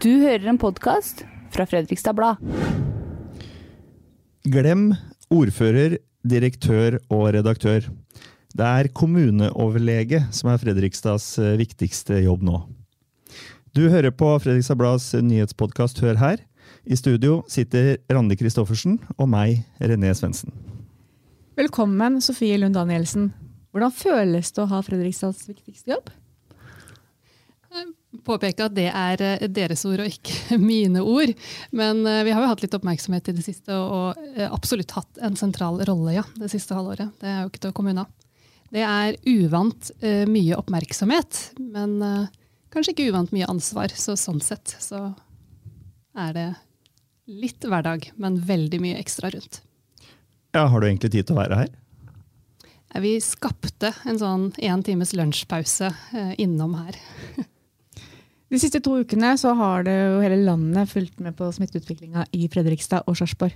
Du hører en podkast fra Fredrikstad Blad. Glem ordfører, direktør og redaktør. Det er kommuneoverlege som er Fredrikstads eh, viktigste jobb nå. Du hører på Fredrikstad Blads nyhetspodkast Hør her. I studio sitter Randi Christoffersen og meg, René Svendsen. Velkommen, Sofie Lund Danielsen. Hvordan føles det å ha Fredrikstads viktigste jobb? Påpeke at det er eh, deres ord og ikke mine ord. Men eh, vi har jo hatt litt oppmerksomhet i det siste, og eh, absolutt hatt en sentral rolle ja, det siste halvåret. Det er jo ikke til å komme unna. Det er uvant mye oppmerksomhet, men kanskje ikke uvant mye ansvar. Så sånn sett så er det litt hverdag, men veldig mye ekstra rundt. Ja, Har du egentlig tid til å være her? Vi skapte en sånn én times lunsjpause innom her. De siste to ukene så har det jo hele landet fulgt med på smitteutviklinga i Fredrikstad og Sarpsborg.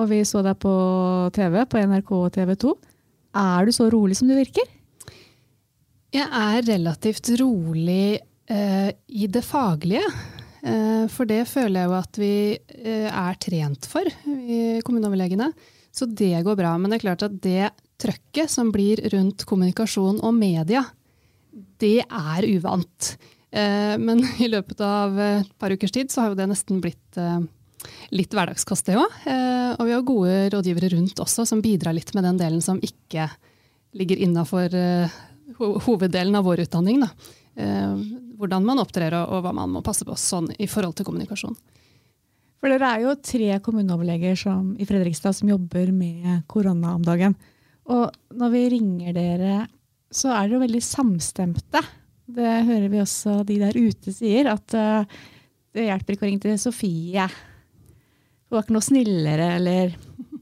Og vi så deg på TV, på NRK og TV 2. Er du så rolig som du virker? Jeg er relativt rolig eh, i det faglige. Eh, for det føler jeg jo at vi eh, er trent for, i kommuneoverlegene. Så det går bra. Men det er klart at det trøkket som blir rundt kommunikasjon og media, det er uvant. Eh, men i løpet av et par ukers tid så har jo det nesten blitt eh, litt hverdagskost, det òg. Eh, og vi har gode rådgivere rundt også som bidrar litt med den delen som ikke ligger innafor hoveddelen av vår utdanning. Da. Hvordan man opptrer og hva man må passe på sånn i forhold til kommunikasjon. For Dere er jo tre kommuneoverleger som, i Fredrikstad som jobber med korona om dagen. Og når vi ringer dere, så er dere veldig samstemte. Det hører vi også de der ute sier, at uh, det hjelper ikke å ringe til Sofie. Hun var ikke noe snillere eller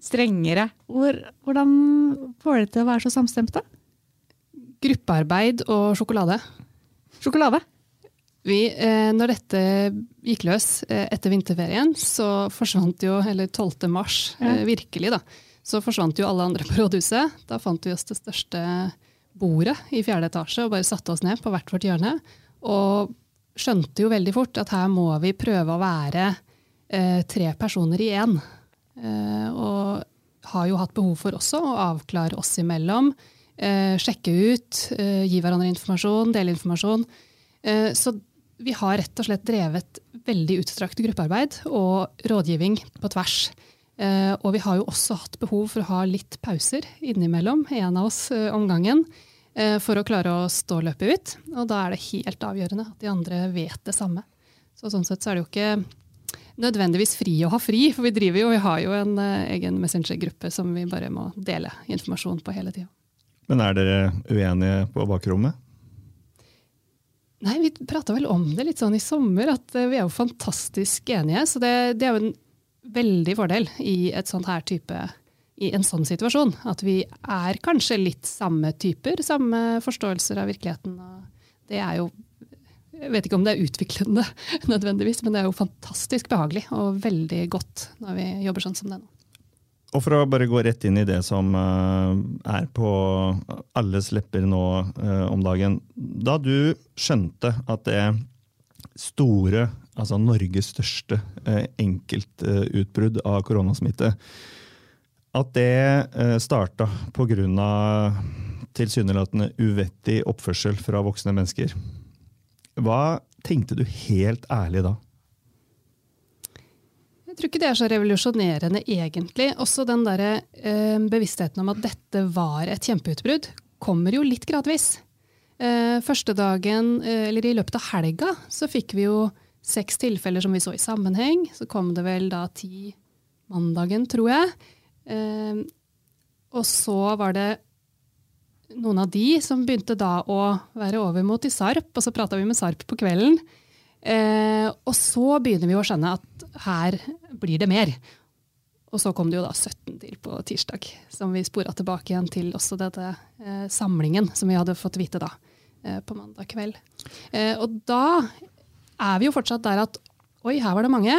strengere. Hvor, hvordan får dere til å være så samstemte? Gruppearbeid og sjokolade. Sjokolade? Vi, eh, når dette gikk løs eh, etter vinterferien, så forsvant jo, eller 12. mars, ja. eh, virkelig, da, så forsvant jo alle andre på rådhuset. Da fant vi oss det største bordet i fjerde etasje og bare satte oss ned på hvert vårt hjørne. Og skjønte jo veldig fort at her må vi prøve å være eh, tre personer i én. Eh, og har jo hatt behov for også å avklare oss imellom. Eh, sjekke ut, eh, gi hverandre informasjon, dele informasjon. Eh, så vi har rett og slett drevet veldig utstrakt gruppearbeid og rådgivning på tvers. Eh, og vi har jo også hatt behov for å ha litt pauser innimellom, en av oss eh, om gangen, eh, for å klare å stå løpet ut. Og da er det helt avgjørende at de andre vet det samme. Så sånn sett så er det jo ikke nødvendigvis fri å ha fri, for vi driver jo, vi har jo en egen Messenger-gruppe som vi bare må dele informasjon på hele tida. Men er dere uenige på bakrommet? Nei, vi prata vel om det litt sånn i sommer, at vi er jo fantastisk enige. Så det, det er jo en veldig fordel i type i en sånn situasjon. At vi er kanskje litt samme typer, samme forståelser av virkeligheten. Det er jo Jeg vet ikke om det er utviklende nødvendigvis, men det er jo fantastisk behagelig og veldig godt når vi jobber sånn som det nå. Og for å bare gå rett inn i det som uh, er på alles lepper nå uh, om dagen. Da du skjønte at det store altså Norges største eh, enkeltutbrudd av koronasmitte. At det eh, starta pga. tilsynelatende uvettig oppførsel fra voksne mennesker. Hva tenkte du helt ærlig da? Jeg tror ikke det er så revolusjonerende, egentlig. Også den der, eh, bevisstheten om at dette var et kjempeutbrudd, kommer jo litt gradvis. Eh, første dagen, eh, eller I løpet av helga så fikk vi jo seks tilfeller som vi så i sammenheng. Så kom det vel da ti mandagen, tror jeg. Eh, og så var det noen av de som begynte da å være over mot i Sarp, og så prata vi med Sarp på kvelden. Eh, og så begynner vi å skjønne at her blir det mer. Og så kom det jo da 17 til på tirsdag, som vi spora tilbake igjen til også dette eh, samlingen som vi hadde fått vite da eh, på mandag kveld. Eh, og da er vi jo fortsatt der at oi, her var det mange.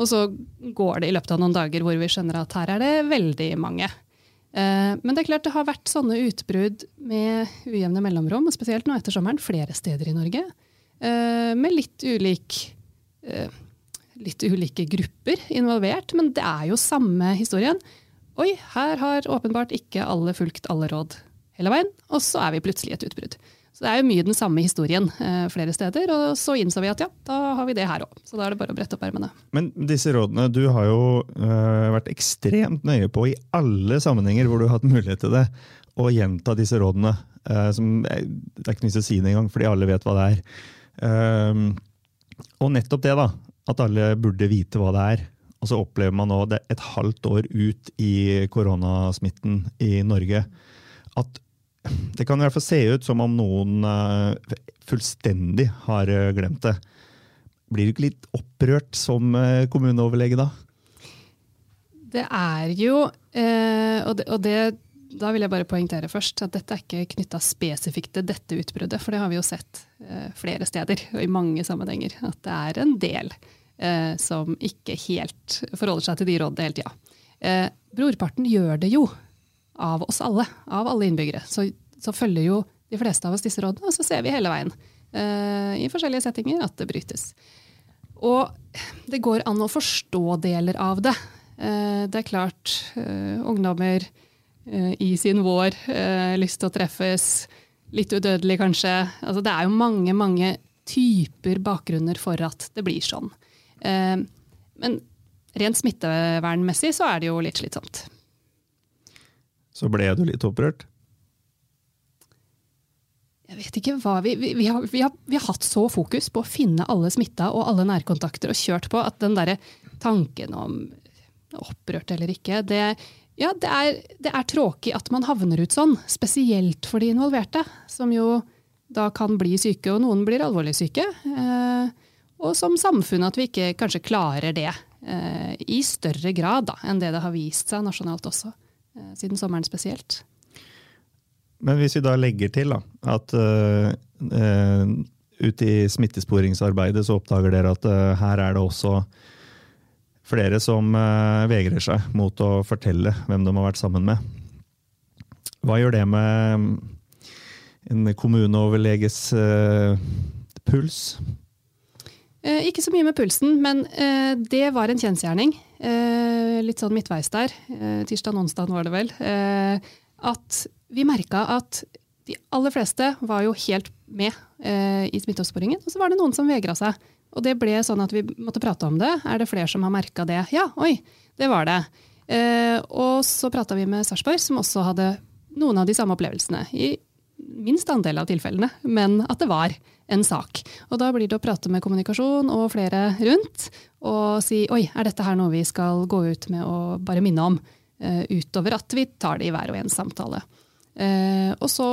Og så går det i løpet av noen dager hvor vi skjønner at her er det veldig mange. Eh, men det er klart det har vært sånne utbrudd med ujevne mellomrom, spesielt nå etter sommeren, flere steder i Norge. Eh, med litt ulik eh, litt ulike grupper involvert, men det er jo samme historien. Oi, her har åpenbart ikke alle fulgt alle råd hele veien, og så er vi plutselig et utbrudd. Så det er jo mye den samme historien eh, flere steder, og så innså vi at ja, da har vi det her òg. Så da er det bare å brette opp ermene. Men disse rådene, du har jo øh, vært ekstremt nøye på i alle sammenhenger hvor du har hatt mulighet til det, å gjenta disse rådene. Uh, som, det er ikke noe å si det engang, fordi alle vet hva det er. Uh, og nettopp det, da. At alle burde vite hva det er. Og så opplever man nå, det et halvt år ut i koronasmitten i Norge, at det kan i hvert fall se ut som om noen uh, fullstendig har glemt det. Blir du ikke litt opprørt som kommuneoverlege da? Det er jo, og det, og det da vil jeg bare poengtere først at dette er ikke knytta spesifikt til dette utbruddet, for det har vi jo sett eh, flere steder og i mange sammenhenger. At det er en del eh, som ikke helt forholder seg til de rådene hele tida. Eh, brorparten gjør det jo av oss alle, av alle innbyggere. Så, så, følger jo de fleste av oss disse rådene, og så ser vi hele veien uh, i forskjellige settinger at det brytes. Og det går an å forstå deler av det. Uh, det er klart, uh, ungdommer i sin vår, lyst til å treffes, litt udødelig kanskje. Altså, det er jo mange, mange typer bakgrunner for at det blir sånn. Men rent smittevernmessig så er det jo litt slitsomt. Så ble du litt opprørt? Jeg vet ikke hva vi, vi, vi, har, vi, har, har, hatt så fokus på å finne alle smitta og alle nærkontakter og kjørt på at den derre tanken om opprørt eller ikke, det, ja, det er, det er tråkig at man havner ut sånn, spesielt for de involverte, som jo da kan bli syke, og noen blir alvorlig syke. Eh, og som samfunn at vi ikke kanskje klarer det eh, i større grad da, enn det det har vist seg nasjonalt også, siden sommeren spesielt. Men hvis vi da legger til da, at uh, ute i smittesporingsarbeidet så oppdager dere at uh, her er det også flere som uh, vegrer seg mot å fortelle hvem de har vært sammen med. Hva gjør det med mm, en kommuneoverleges uh, puls? Eh, ikke så mye med pulsen, men eh, det var en kjensgjerning. Eh, litt sånn midtveis der. Tirsdag og onsdag var det vel. at vi merka at de aller fleste var jo helt med i smitteoppsporingen. Og så var det noen som vegra seg. Og det ble sånn at vi måtte prate om det. Er det flere som har merka det? Ja, oi, det var det. Og så prata vi med Sarpsborg, som også hadde noen av de samme opplevelsene. I minst andel av tilfellene, men at det var en sak. Og da blir det å prate med kommunikasjon og flere rundt, og si oi, er dette her noe vi skal gå ut med og bare minne om? Uh, utover at vi tar det i hver og en samtale. Uh, og så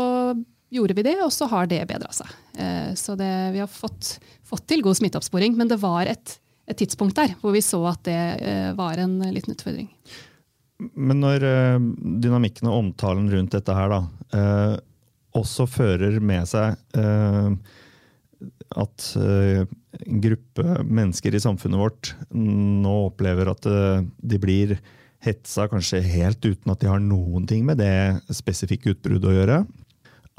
gjorde vi det, og så har det bedra seg. Uh, så det, vi har fått, fått, til god smitteoppsporing, men det var et, et, tidspunkt der hvor vi så at det var en liten utfordring. Men når dynamikken og omtalen rundt dette her da, også fører med seg at en gruppe mennesker i samfunnet vårt nå opplever at de blir hetsa kanskje helt uten at de har noen ting med det spesifikke utbruddet å gjøre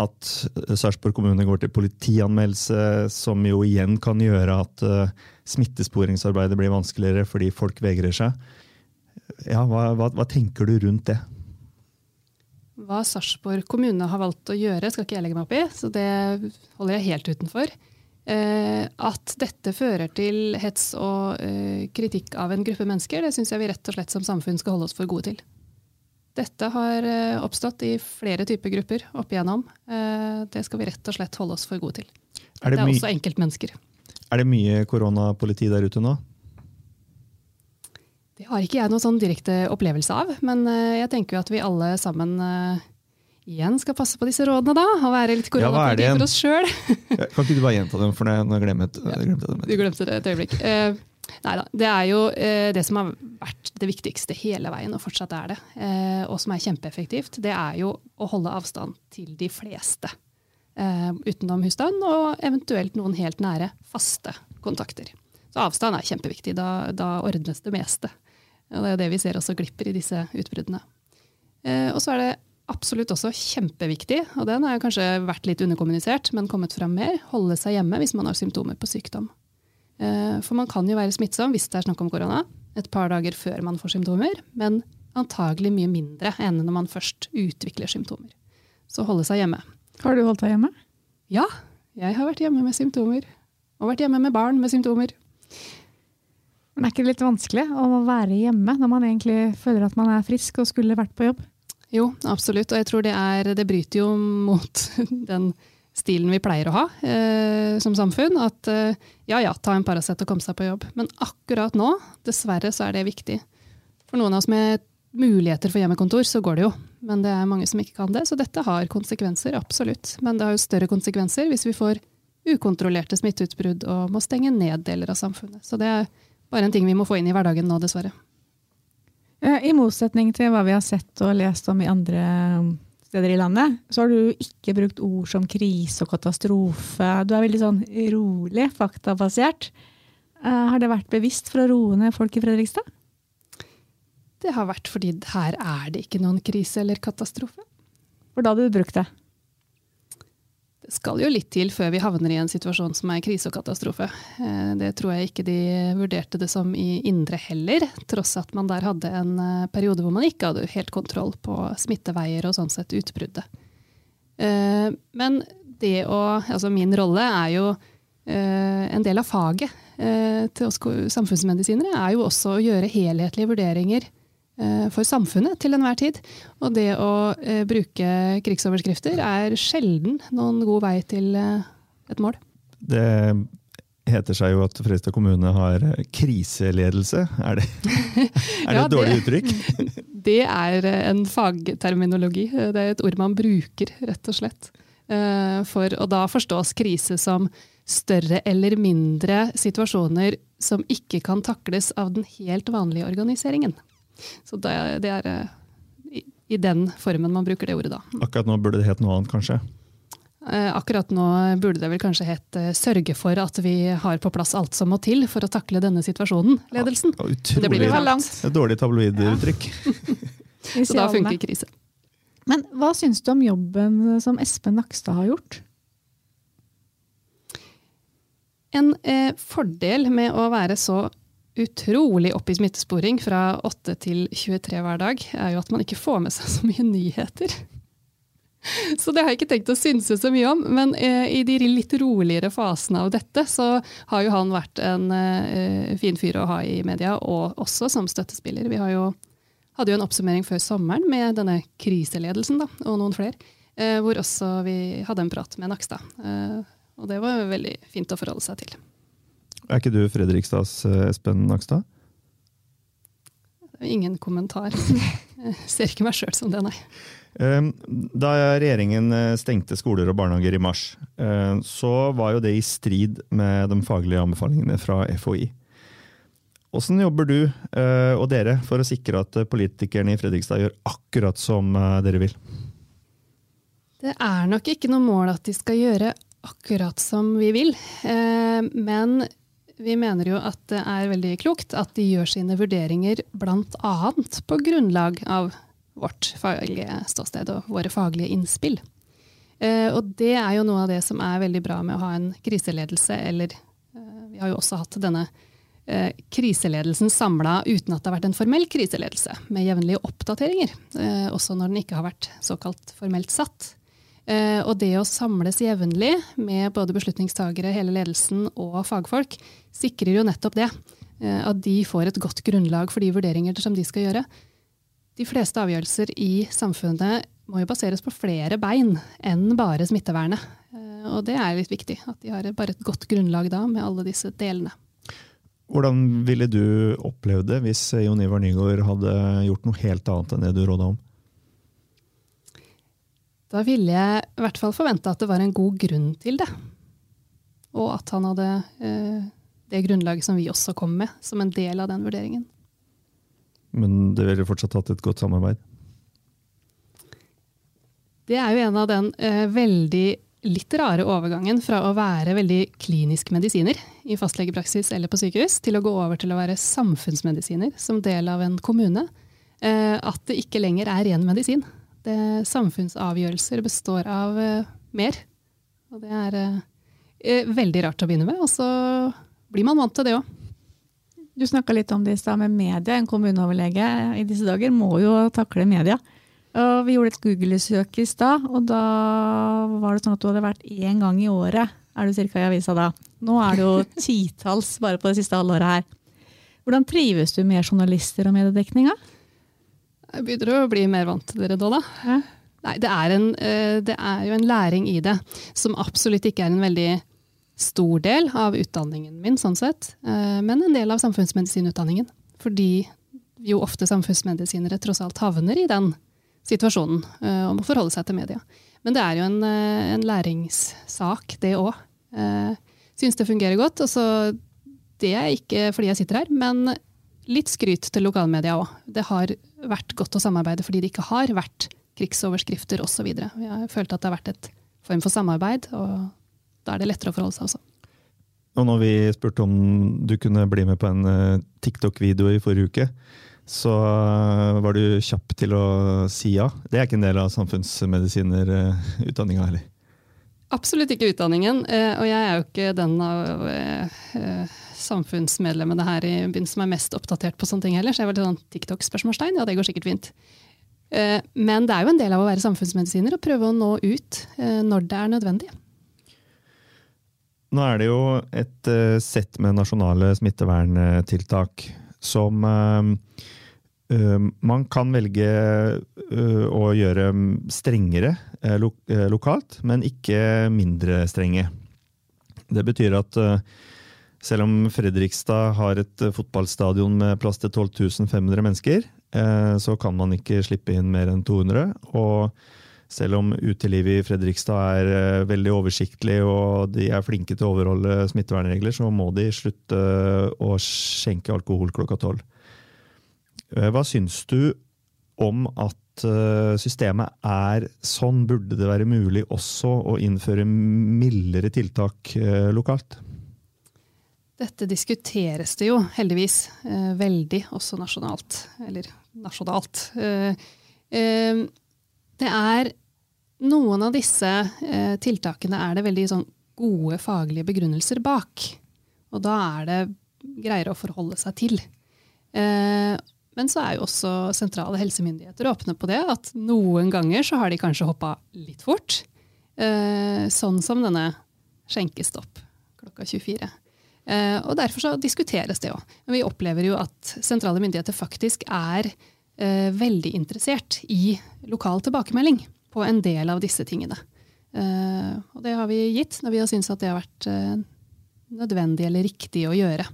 at Sarpsborg kommune går til politianmeldelse, som jo igjen kan gjøre at uh, smittesporingsarbeidet blir vanskeligere fordi folk vegrer seg. Ja, hva, hva, hva tenker du rundt det? Hva Sarpsborg kommune har valgt å gjøre, skal ikke jeg legge meg opp i, så det holder jeg helt utenfor. Uh, at dette fører til hets og uh, kritikk av en gruppe mennesker, det syns jeg vi rett og slett som samfunn skal holde oss for gode til. Dette har eh, oppstått i flere typer grupper opp igjennom. Eh, det skal vi rett og slett holde oss for gode til. Er det, det, er også enkeltmennesker. Er det mye koronapoliti der ute nå? Har ikke jeg noen sånn direkte opplevelse av, men eh, jeg tenker jo at vi alle sammen igjen skal passe på disse rådene da, og være litt koronapoliti ja, for oss sjøl. kan ikke du bare gjenta dem, for nå glemte jeg det. Du glemte det et øyeblikk. Nei da. Det er jo eh, det som har vært det viktigste hele veien, og fortsatt er det, eh, og som er kjempeeffektivt, det er jo å holde avstand til de fleste. Eh, utenom husstand, og eventuelt noen helt nære, faste kontakter. Så avstand er kjempeviktig. Da, da ordnes det meste. Og det er det vi ser også glipper i disse utbruddene. Eh, og så er det absolutt også kjempeviktig, og den har kanskje vært litt underkommunisert, men kommet fram mer, holde seg hjemme hvis man har symptomer på sykdom. Eh, for man kan jo være smittsom hvis det er snakk om korona, et par dager før man får symptomer, men antagelig mye mindre enn når man først utvikler symptomer. Så holde seg hjemme. Har du holdt deg hjemme? Ja, jeg har vært hjemme med symptomer. Og vært hjemme med barn med symptomer. Men er ikke det litt vanskelig å være hjemme når man egentlig føler at man er frisk og skulle vært på jobb? Jo, absolutt. Og jeg tror det, er, det bryter jo mot den stilen vi pleier å ha eh, som samfunn. At eh, ja ja, ta en Paracet og komme seg på jobb. Men akkurat nå, dessverre, så er det viktig. For noen av oss med muligheter for hjemmekontor, så går det jo. Men det er mange som ikke kan det, så dette har konsekvenser, absolutt. Men det har jo større konsekvenser hvis vi får ukontrollerte smitteutbrudd og må stenge ned deler av samfunnet. Så det er bare en ting vi må få inn i hverdagen nå, dessverre. I motsetning til hva vi har sett og lest om i andre um, steder i landet, så har du ikke brukt ord som krise og katastrofe. Du er veldig sånn rolig, faktabasert. Eh, har det vært bevisst for å roe ned folk i Fredrikstad? Det har vært fordi her er det ikke noen krise eller katastrofe. For da hadde du brukt det? Skal jo litt til før vi havner i en situasjon som er krise og katastrofe. Eh, det tror jeg ikke de vurderte det som i Indre heller, tross at man der hadde en eh, periode hvor man ikke hadde helt kontroll på smitteveier og sånn sett utbruddet. Eh, men det å Altså min rolle er jo en del av faget til oss samfunnsmedisinere er jo også å gjøre helhetlige vurderinger for samfunnet til enhver tid. Og det å eh, bruke krigsoverskrifter er sjelden noen god vei til eh, et mål. Det heter seg jo at Fredrikstad kommune har kriseledelse. Er det, er det et dårlig uttrykk? Det er en fagterminologi. Det er et ord man bruker, rett og slett. For, og da forstås krise som større eller mindre situasjoner som ikke kan takles av den helt vanlige organiseringen. Så det, det er eh, i, i, den formen man bruker det ordet da. Akkurat nå burde det hett noe annet, kanskje? Eh, akkurat nå burde det vel kanskje hett eh, 'sørge for at vi har på plass alt som må til for å takle denne situasjonen', ledelsen. Ja, utrolig, det blir langt. Et dårlig tabloiduttrykk. Ja. Så da funker krise. Men hva syns du om jobben som Espen Nakstad har gjort? En eh, fordel med å være så utrolig opp i smittesporing fra 8 til 23 hver dag, er jo at man ikke får med seg så mye nyheter. Så det har jeg ikke tenkt å synse så mye om. Men eh, i de litt roligere fasene av dette, så har jo han vært en eh, fin fyr å ha i media, og også som støttespiller. Vi jo, hadde jo en oppsummering før sommeren med denne kriseledelsen da, og noen flere, eh, hvor også vi hadde en prat med Nakstad. Og det var veldig fint å forholde seg til. Er ikke du Fredrikstads eh, Espen Nakstad? Ingen kommentar. Jeg ser ikke meg sjøl som det, nei. Ehm, da regjeringen eh, stengte skoler og barnehager i mars, eh, så var jo det i strid med de faglige anbefalingene fra FHI. Hvordan jobber du og dere for å sikre at politikerne i Fredrikstad gjør akkurat som dere vil? Det er nok ikke noe mål at de skal gjøre akkurat som vi vil. Men vi mener jo at det er veldig klokt at de gjør sine vurderinger bl.a. på grunnlag av vårt faglige ståsted og våre faglige innspill. Eh, og det er jo noe av det som er veldig bra med å ha en kriseledelse, eller eh, vi har jo også hatt denne eh, kriseledelsen samla uten at det har vært en formell kriseledelse, med jevnlige oppdateringer, også når den ikke har vært såkalt formelt satt. Eh, og det å samles jevnlig med både beslutningstagere, hele ledelsen og fagfolk, sikrer jo nettopp det. Eh, at de får et godt grunnlag for de vurderinger som de skal gjøre. De fleste avgjørelser i samfunnet må jo baseres på flere bein enn bare smittevernet. Eh, og det er litt viktig, at de har bare et godt grunnlag da med alle disse delene. Hvordan ville du opplevd det hvis Jon Ivar Nygaard hadde gjort noe helt annet enn det du råda om? Da ville jeg i hvert fall forvente at det var en god grunn til det. Og at han hadde eh, det grunnlaget som vi også kom med, som en del av den vurderingen. Men det ville fortsatt hatt et godt samarbeid? Det er jo en av den eh, veldig litt rare overgangen fra å være veldig klinisk medisiner i fastlegepraksis eller på sykehus, til å gå over til å være samfunnsmedisiner som del av en kommune. Eh, at det ikke lenger er ren medisin det, samfunnsavgjørelser består av uh, mer. Og det er uh, veldig rart å begynne med. Og så blir man vant til det òg. Du snakka litt om det i stad med media. En kommuneoverlege i disse dager må jo takle media. Og vi gjorde et Google-søk i stad, og da var det sånn at du hadde vært én gang i året er du cirka i avisa da. Nå er det jo titalls bare på det siste halvåret her. Hvordan trives du med journalister og mediedekninga? Jeg begynner å bli mer vant til dere da, da. Ja. Nei, det er, en, eh, det er jo en læring i det, som absolutt ikke er en veldig stor del av utdanningen min, sånn sett, eh, men en del av samfunnsmedisinutdanningen. Fordi jo ofte samfunnsmedisinere tross alt havner i den situasjonen eh, om å forholde seg til media. Men det er jo en, en læringssak, det òg. Syns det fungerer godt. og så det er ikke fordi jeg sitter her, men litt skryt til lokalmedia òg. Det har vært godt å samarbeide fordi det ikke har vært krigsoverskrifter osv. Har følt at det har vært et form for samarbeid, og da er det lettere å forholde seg også. Og når vi spurte om du kunne bli med på en eh, TikTok-video i forrige uke, så eh, var du kjapp til å si ja. Det er ikke en del av samfunnsmedisinerutdanninga heller? Absolutt ikke utdanningen, eh, og jeg er jo ikke den av samfunnsmedlemmene her i byen som er mest oppdatert på sånne ting heller, så jeg var litt sånn TikTok-spørsmålstegn, ja det går sikkert fint. Men det er jo en del av å være samfunnsmedisiner å prøve å nå ut når det er nødvendig. Nå er det jo et sett med nasjonale smitteverntiltak som man kan velge å gjøre strengere lo lokalt, men ikke mindre strenge. Det betyr at selv om Fredrikstad har et fotballstadion med plass til 12 500 mennesker, så kan man ikke slippe inn mer enn 200. og selv om utelivet i Fredrikstad er veldig oversiktlig og de er flinke til å overholde smittevernregler, så må de slutte å skjenke alkohol klokka tolv. Uh, hva syns du om at uh, systemet er sånn? Burde det være mulig også å innføre mildere tiltak lokalt? Dette diskuteres det jo heldigvis veldig, også nasjonalt. Eller nasjonalt. Det er noen av disse eh, tiltakene er det veldig sånn, gode faglige begrunnelser bak. Og da er det greiere å forholde seg til. Men så er jo også sentrale helsemyndigheter åpne på det, at noen ganger så har de kanskje hoppa litt fort. Eh, sånn som denne skjenkestopp klokka 24. Eh, og derfor så diskuteres det òg. Men vi opplever jo at sentrale myndigheter faktisk er eh, veldig interessert i lokal tilbakemelding på en del av disse tingene. Og det har vi gitt når vi har syntes at det har vært nødvendig eller riktig å gjøre.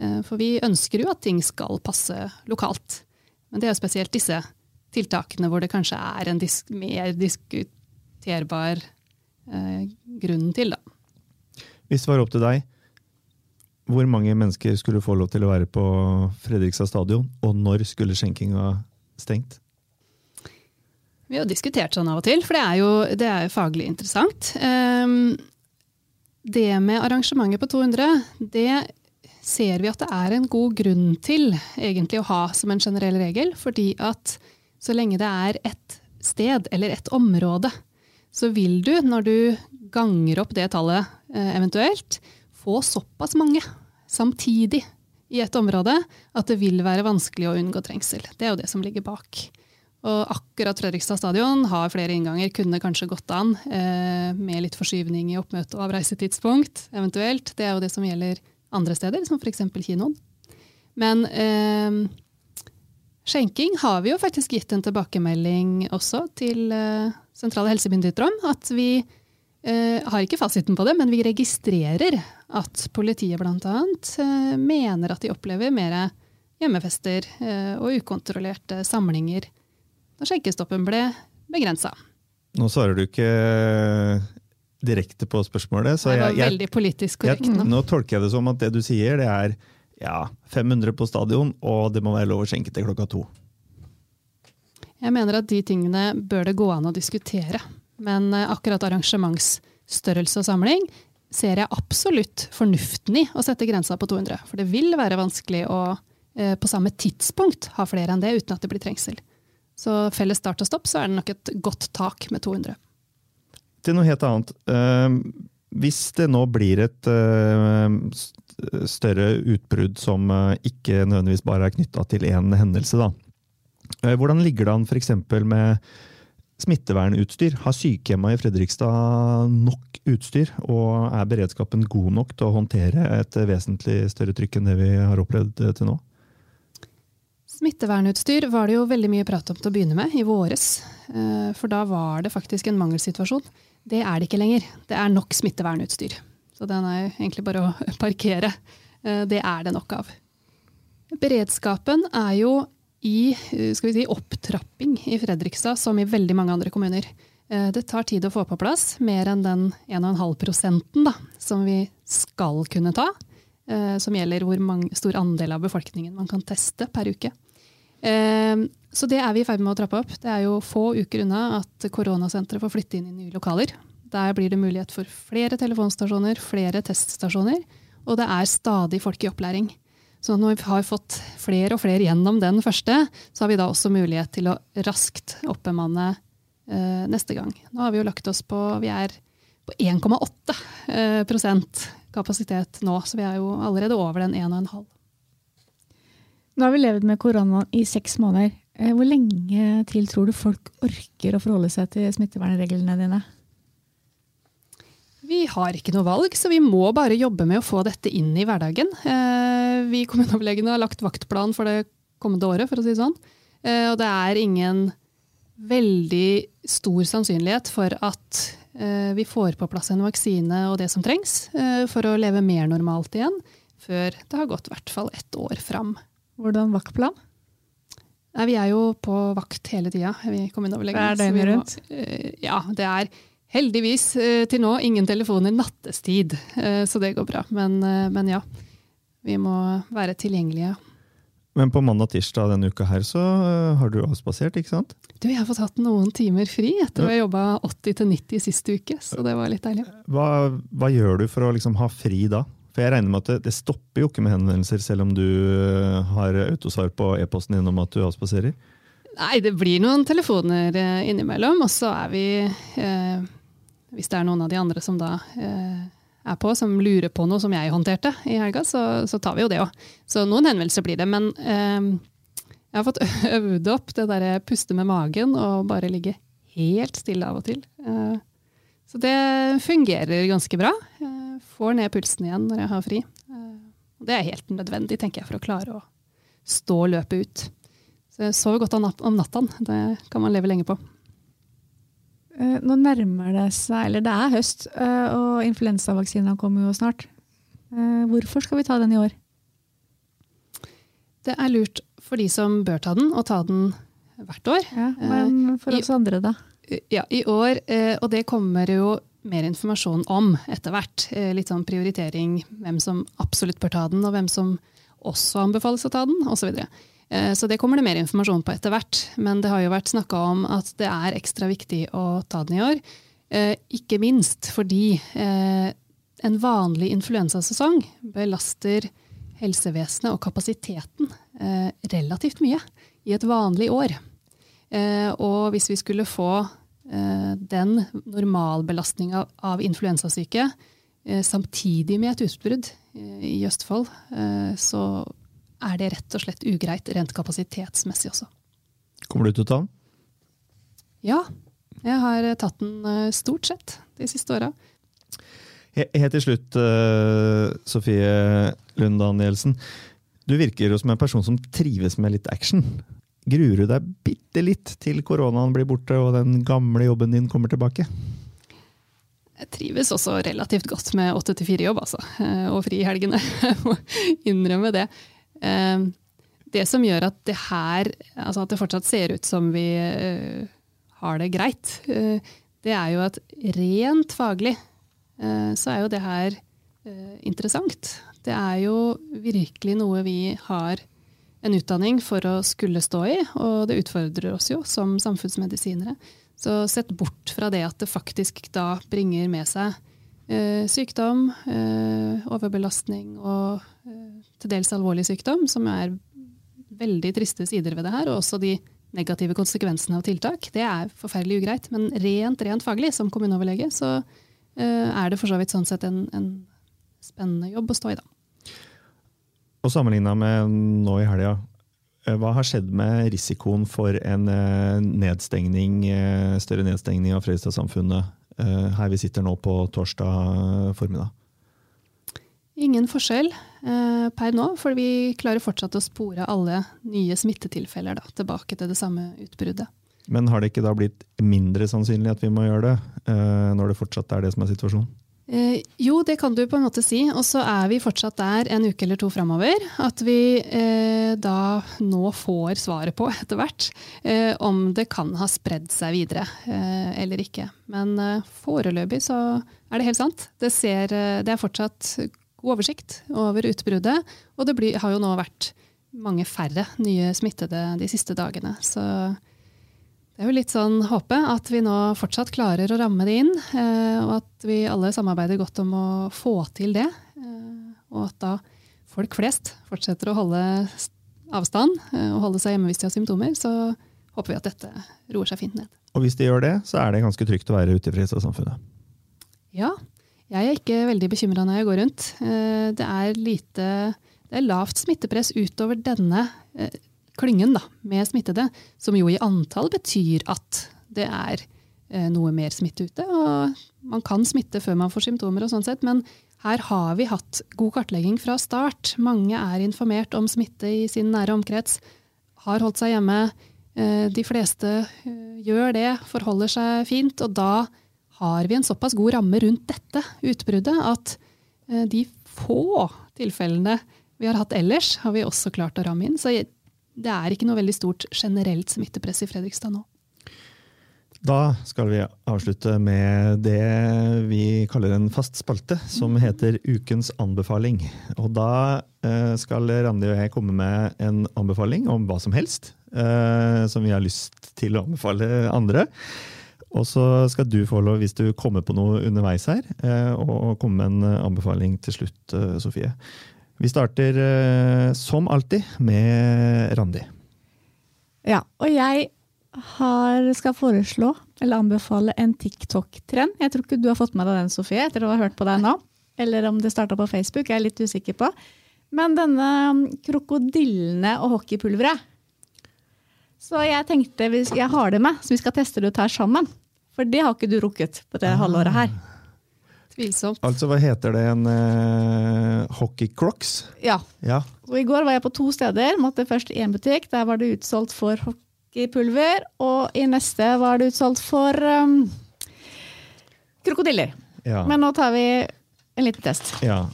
Uh, for vi ønsker jo at ting skal passe lokalt. Men det er jo spesielt disse tiltakene hvor det kanskje er en disk mer diskuterbar grunn til, da. Hvis det var opp til deg, hvor mange mennesker skulle få lov til å være på Fredrikstad stadion, og når skulle skjenkinga stengt? Vi har diskutert sånn av og til, for det er jo, det er jo faglig interessant. Um, det med arrangementet på 200, det ser vi at det er en god grunn til egentlig å ha som en generell regel. Fordi at så lenge det er ett sted eller ett område, så vil du, når du ganger opp det tallet eh, eventuelt, få såpass mange samtidig i et område at det vil være vanskelig å unngå trengsel. Det er jo det som ligger bak. Og akkurat Fredrikstad stadion har flere innganger, kunne kanskje gått an eh, med litt forskyvning i oppmøte- og avreisetidspunkt, eventuelt. Det er jo det som gjelder andre steder, som f.eks. kinoen. Men eh, skjenking har vi jo faktisk gitt en tilbakemelding også til eh, sentrale helsemyndigheter om. At vi eh, har ikke fasiten på det, men vi registrerer at politiet bl.a. Eh, mener at de opplever mer hjemmefester eh, og ukontrollerte samlinger da skjenkestoppen ble begrensa. Nå svarer du ikke direkte på spørsmålet. Så var jeg, veldig politisk korrekt. Jeg, nå tolker jeg det som at det du sier, det er ja, 500 på stadion, og det må være lov å skjenke til klokka to. Jeg mener at de tingene bør det gå an å diskutere. Men eh, akkurat arrangementsstørrelse og samling ser jeg absolutt fornuften i å sette grensa på 200. For det vil være vanskelig å eh, på samme tidspunkt ha flere enn det uten at det blir trengsel. Så felles start og stopp, så er det nok et godt tak med 200. Til noe helt annet. Uh, hvis det nå blir et uh, større utbrudd som eh, ikke nødvendigvis bare er knytta til én hendelse. Da. Eh, hvordan ligger det an f.eks. med smittevernutstyr? Har sykehjemmet i Fredrikstad nok utstyr, og er beredskapen god nok til å håndtere et vesentlig større trykk enn det vi har opplevd til nå? Smittevernutstyr var det jo veldig mye prat om til å begynne med, i våres. For da var det faktisk en mangelsituasjon. Det er det ikke lenger. Det er nok smittevernutstyr. Så den er egentlig bare å parkere. Eh, det er det nok av. Beredskapen er jo i eh, si, opptrapping i Fredrikstad, som i veldig mange andre kommuner. Eh, det tar tid å få på plass mer enn den 1,5 prosenten som vi skal kunne ta. Som gjelder hvor mange, stor andel av befolkningen man kan teste per uke. Så det er vi i ferd med å trappe opp. Det er jo få uker unna at koronasenteret får flytte inn i nye lokaler. Der blir det mulighet for flere telefonstasjoner, flere teststasjoner, og det er stadig folk i opplæring. Så når vi har fått flere og flere gjennom den første, så har vi da også mulighet til å raskt oppbemanne eh, neste gang. Nå har vi jo lagt oss på Vi er på 1,8 eh, kapasitet nå, så vi er jo allerede over den 1,5. Nå har vi levd med korona i seks måneder. Eh, hvor lenge til tror du folk orker å forholde seg til smittevernreglene dine? Vi har ikke noe valg, så vi må bare jobbe med å få dette inn i hverdagen. Eh, vi kommuneoverlegene har lagt vaktplan for det kommende året, for å si det sånn. Eh, og det er ingen veldig stor sannsynlighet for at vi får på plass en vaksine og det som trengs for å leve mer normalt igjen, før det har gått i hvert fall ett år fram. Hvordan vaktplan? Nei, vi er jo på vakt hele tida, vi kommuneoverlegene. Det er døgnet rundt? Ja, det er Heldigvis eh, til nå ingen telefoner nattestid, eh, så det går bra. Men, eh, men ja, vi må være tilgjengelige. Men på mandag og tirsdag denne uka her så har du avspasert, ikke sant? Du, Jeg har fått hatt noen timer fri etter å ha jobba 80-90 sist uke, så det var litt deilig. Hva, hva gjør du for å liksom ha fri da? For jeg regner med at det, stopper jo ikke med henvendelser, selv om du har autosvar på e-posten din om at du avspaserer? Nei, det blir noen telefoner innimellom, og så er vi eh, hvis det er noen av de andre som da eh, er på, som lurer på noe som jeg håndterte i helga, så, så tar vi jo det òg. Så noen henvendelser blir det. Men eh, jeg har fått øvd opp det derre puste med magen og bare ligge helt stille av og til. Eh, så det fungerer ganske bra. Jeg får ned pulsen igjen når jeg har fri. Eh, det er helt nødvendig, tenker jeg, for å klare å stå løpet ut. Så jeg sover godt om natta. Det kan man leve lenge på. Eh, nå nærmer det seg, eller det er høst, eh, og influensavaksina kommer jo snart. Hvorfor skal vi ta den i år? Det er lurt for de som bør ta den, å ta den hvert år. Ja, men for oss I, andre, da? Ja, i år. Og det kommer jo mer informasjon om etter hvert. Litt sånn prioritering, hvem som absolutt bør ta den, og hvem som også anbefales å ta den, osv. videre. så det kommer det mer informasjon på etter hvert. Men det har jo vært snakka om at det er ekstra viktig å ta den i år. Eh, ikke minst fordi eh, en vanlig influensasesong belaster helsevesenet og kapasiteten relativt mye i et vanlig år. Og hvis vi skulle få den normalbelastninga av influensasyke samtidig med et utbrudd i Østfold, så er det rett og slett ugreit rent kapasitetsmessig også. Kommer du til å ta den? Ja, jeg har tatt den eh, stort sett de siste åra. Helt til slutt, eh, Sofie Lund Danielsen. Du virker jo som en person som trives med litt action. Gruer du deg bitte litt til koronaen blir borte og den gamle jobben din kommer tilbake? Jeg trives også relativt godt med åtte til fire-jobb, altså. Eh, og fri i helgene. Jeg må innrømme det. Eh, det som gjør at det her, altså at det fortsatt ser ut som vi uh, har det greit, det er jo at rent faglig så er jo det her interessant. Det er jo virkelig noe vi har en utdanning for å skulle stå i, og det utfordrer oss jo som samfunnsmedisinere. Så sett bort fra det at det faktisk da bringer med seg Eh, sykdom, eh, overbelastning og eh, til dels alvorlig sykdom, som er veldig triste sider ved det her, og også de negative konsekvensene av tiltak. Det er forferdelig ugreit, men rent, rent faglig, som kommuneoverlege, så er det for så vidt sånn sett en, en spennende jobb å stå i, da. Og sammenligna med nå i helga, eh, hva har skjedd med risikoen for en eh, nedstengning, eh, større nedstengning av Fredrikstad-samfunnet her vi sitter nå på torsdag formiddag? Ingen forskjell eh, per nå, for vi klarer fortsatt å spore alle nye smittetilfeller da, tilbake til det samme utbruddet. Men har det ikke da blitt mindre sannsynlig at vi må gjøre det, eh, når det fortsatt er det som er situasjonen? Eh, jo, det kan du på en måte si. Og så er vi fortsatt der en uke eller to framover. At vi eh, da nå får svaret på etter hvert eh, om det kan ha spredd seg videre eh, eller ikke. Men eh, foreløpig så er det helt sant. Det, ser, eh, det er fortsatt god oversikt over utbruddet. Og det blir, har jo nå vært mange færre nye smittede de siste dagene. Så det er jo litt sånn håpe at vi nå fortsatt klarer å ramme det inn, eh, og at vi alle samarbeider godt om å få til det. eh, Og at da folk flest fortsetter å holde avstand eh, og holde seg hjemme hvis de har symptomer, så håper vi at dette roer seg fint ned. Og hvis de gjør det, så er det ganske trygt å være ute i Fredrikstad-samfunnet. Ja, jeg er ikke veldig bekymra når jeg går rundt. Det er lite det er lavt smittepress utover denne klyngen da, med smittede, som jo i antall betyr at det er eh, noe mer smitte ute. Og man kan smitte før man får symptomer, og sånn sett, men her har vi hatt god kartlegging fra start. Mange er informert om smitte i sin nære omkrets, har holdt seg hjemme. Eh, De fleste eh, gjør det, forholder seg fint, og da har vi en såpass god ramme rundt dette utbruddet at de få tilfellene vi har hatt ellers, har vi også klart å ramme inn. Så det er ikke noe veldig stort generelt smittepress i Fredrikstad nå. Da skal vi avslutte med det vi kaller en fast spalte, som heter Ukens anbefaling. Og da eh, skal Randi og jeg komme med en anbefaling om hva som helst, eh, som vi har lyst til å anbefale andre. Og så skal du få lov, hvis du kommer på noe underveis her, eh, å komme med en anbefaling til slutt, Sofie. Vi starter eh, som alltid med Randi. Ja, og jeg har, skal foreslå, eller anbefale, en TikTok-trend. Jeg tror ikke du har fått med deg den, Sofie, etter å ha hørt på deg nå. Eller om det starta på Facebook, jeg er litt usikker på. Men denne krokodillene og hockeypulveret. Så jeg tenkte, jeg har det med, så vi skal teste det ut her sammen. For det har ikke du rukket på det halvåret her. Tvilsomt. Altså, hva heter det? En uh, hockey crocs? Ja, Ja. Og I går var jeg på to steder. Måtte først i én butikk. Der var det utsolgt for hockeypulver. Og i neste var det utsolgt for um, krokodiller. ja. Men nå tar vi en liten test. Ja,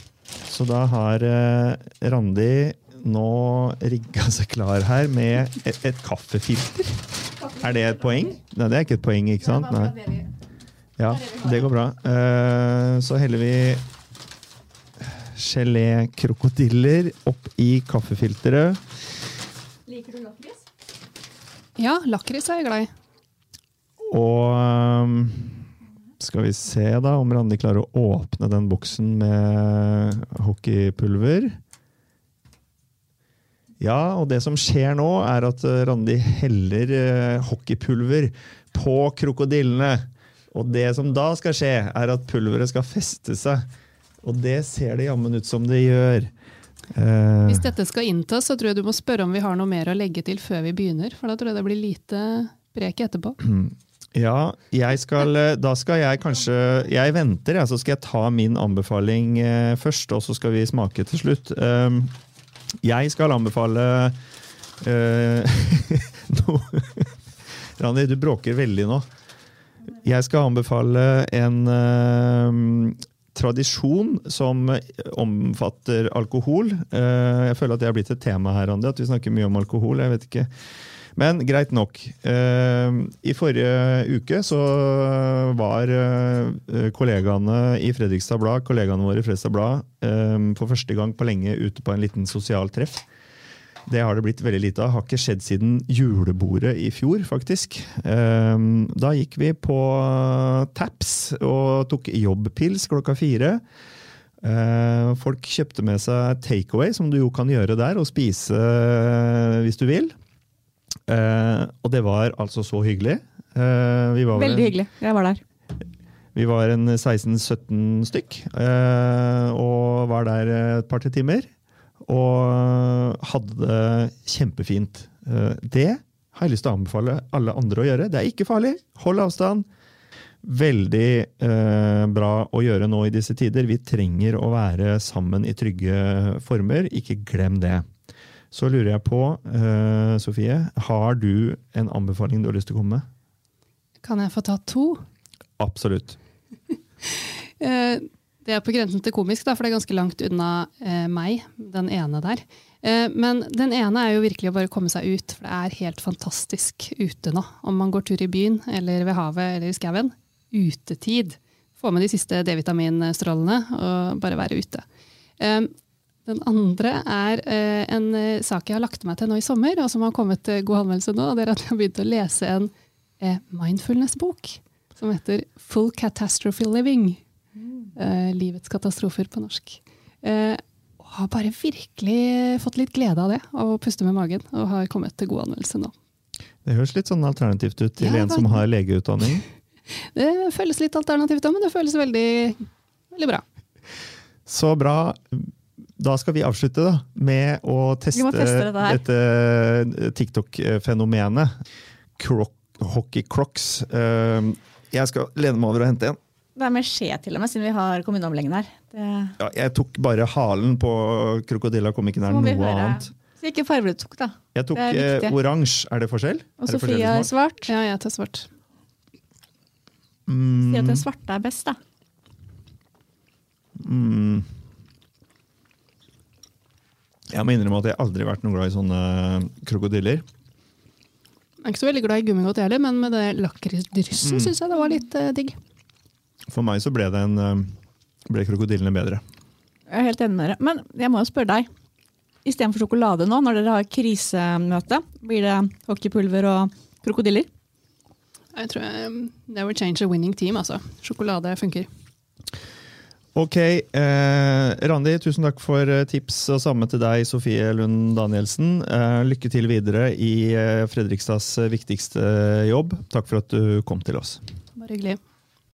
så da har uh, Randi nå rigga seg klar her med et, et kaffefilter. Er det et poeng? Nei, det er ikke et poeng, ikke sant? Nei. Ja, det går bra. Eh, så heller vi gelé-krokodiller opp i kaffefilteret. Liker du lakris? Ja, lakris er jeg glad i. Og ehm, skal vi se da om Randi klarer å åpne den boksen med hockeypulver. Ja, og det som skjer nå, er at eh, Randi heller eh, hockeypulver på krokodillene. Og det som da skal skje, er at pulveret skal feste seg. Og det ser det jammen ut som det gjør. Eh, Hvis dette skal inntas, så tror jeg du må spørre om vi har noe mer å legge til før vi begynner. For da tror jeg det blir lite brek etterpå. Ja, jeg skal, eh, da skal jeg kanskje Jeg venter, jeg, så skal jeg ta min anbefaling eh, først, og så skal vi smake til slutt. Um, jeg skal anbefale noe Randi, du bråker veldig nå. Jeg skal anbefale en uh, tradisjon som omfatter alkohol. Uh, jeg føler at det har blitt et tema her, Andi, at vi snakker mye om alkohol. jeg vet ikke. Men greit nok. Eh, I forrige uke så var kollegaene i Fredrikstad Blad, kollegaene våre i Fredrikstad Blad for første gang på lenge ute på en liten sosial treff. Det har det blitt veldig lite av. Har ikke skjedd siden julebordet i fjor, faktisk. Eh, Da gikk vi på Taps og tok jobbpils klokka fire. Eh, Folk kjøpte med seg takeaway, som du jo kan gjøre der, og spise eh, hvis du vil. Eh, og det var altså så hyggelig. Eh, vi var Veldig hyggelig. Jeg var der. Vi var en 16-17 stykk, eh, og var der et par-tre timer. Og hadde det kjempefint. Eh, Det har jeg lyst til å anbefale alle andre å gjøre. Det er ikke farlig. Hold avstand. Veldig eh, bra å gjøre nå i disse tider. Vi trenger å være sammen i trygge former. Ikke glem det. Så lurer jeg på, eh, Sofie, har du en anbefaling du har lyst til å komme med? Kan jeg få ta to? Absolutt. Det er på grensen til komisk, da, for det er ganske langt unna eh, meg, den ene der. Eh, men den ene er jo virkelig å bare komme seg ut, for det er helt fantastisk ute nå. Om man går tur i byen, eller ved havet, eller i skauen. Utetid. Få med de siste D-vitaminstrålene og bare være ute. Eh, den andre er eh, en eh, sak jeg har lagt meg til nå i sommer, og som har kommet til god anmeldelse nå. og det er at Jeg har begynt å lese en eh, mindfulness-bok som heter Full Catastrophe Living. Eh, livets katastrofer på norsk. Eh, og har bare virkelig fått litt glede av det, av å puste med magen. Og har kommet til god anmeldelse nå. Det høres litt sånn alternativt ut til Ja, en som har legeutdanning. Det føles litt alternativt, da, men det føles veldig, veldig bra. Så bra. Da skal vi avslutte da, med å teste, teste dette dette TikTok-fenomenet. Croc, hockey crocs. Eh, Jeg skal lene meg over og hente en. Det er med skje til og med, siden vi har kommuneomleggen her. Det, Ja, jeg tok bare halen på krokodilla, kom ikke nær noe høre. annet. Så ikke farge du tok, da. Jeg tok eh, oransje. Er det forskjell? Og Er Sofie er svart. Ja, jeg tar svart. Mm, Si at den svarte er best, da. mm. Jeg må innrømme at jeg aldri har vært noe glad i sånne krokodiller. Jeg er ikke så veldig glad i gummigodt jeg heller, men med det lakrisdryssen Mm. syns jeg det var litt eh, digg. For meg så ble, det en, eh, ble krokodillene bedre. Jeg er helt enig med dere. Men jeg må jo spørre deg. Istedenfor sjokolade nå, når dere har krisemøte, blir det hockeypulver og krokodiller? Jeg tror jeg, um, Never change a winning team, altså. Sjokolade funker. Ok, eh, Randi, tusen takk for eh, tips, og samme til deg, Sofie Lund Danielsen. Eh, lykke til videre i eh, Fredrikstads viktigste jobb. Takk for at du kom til oss. Bare hyggelig.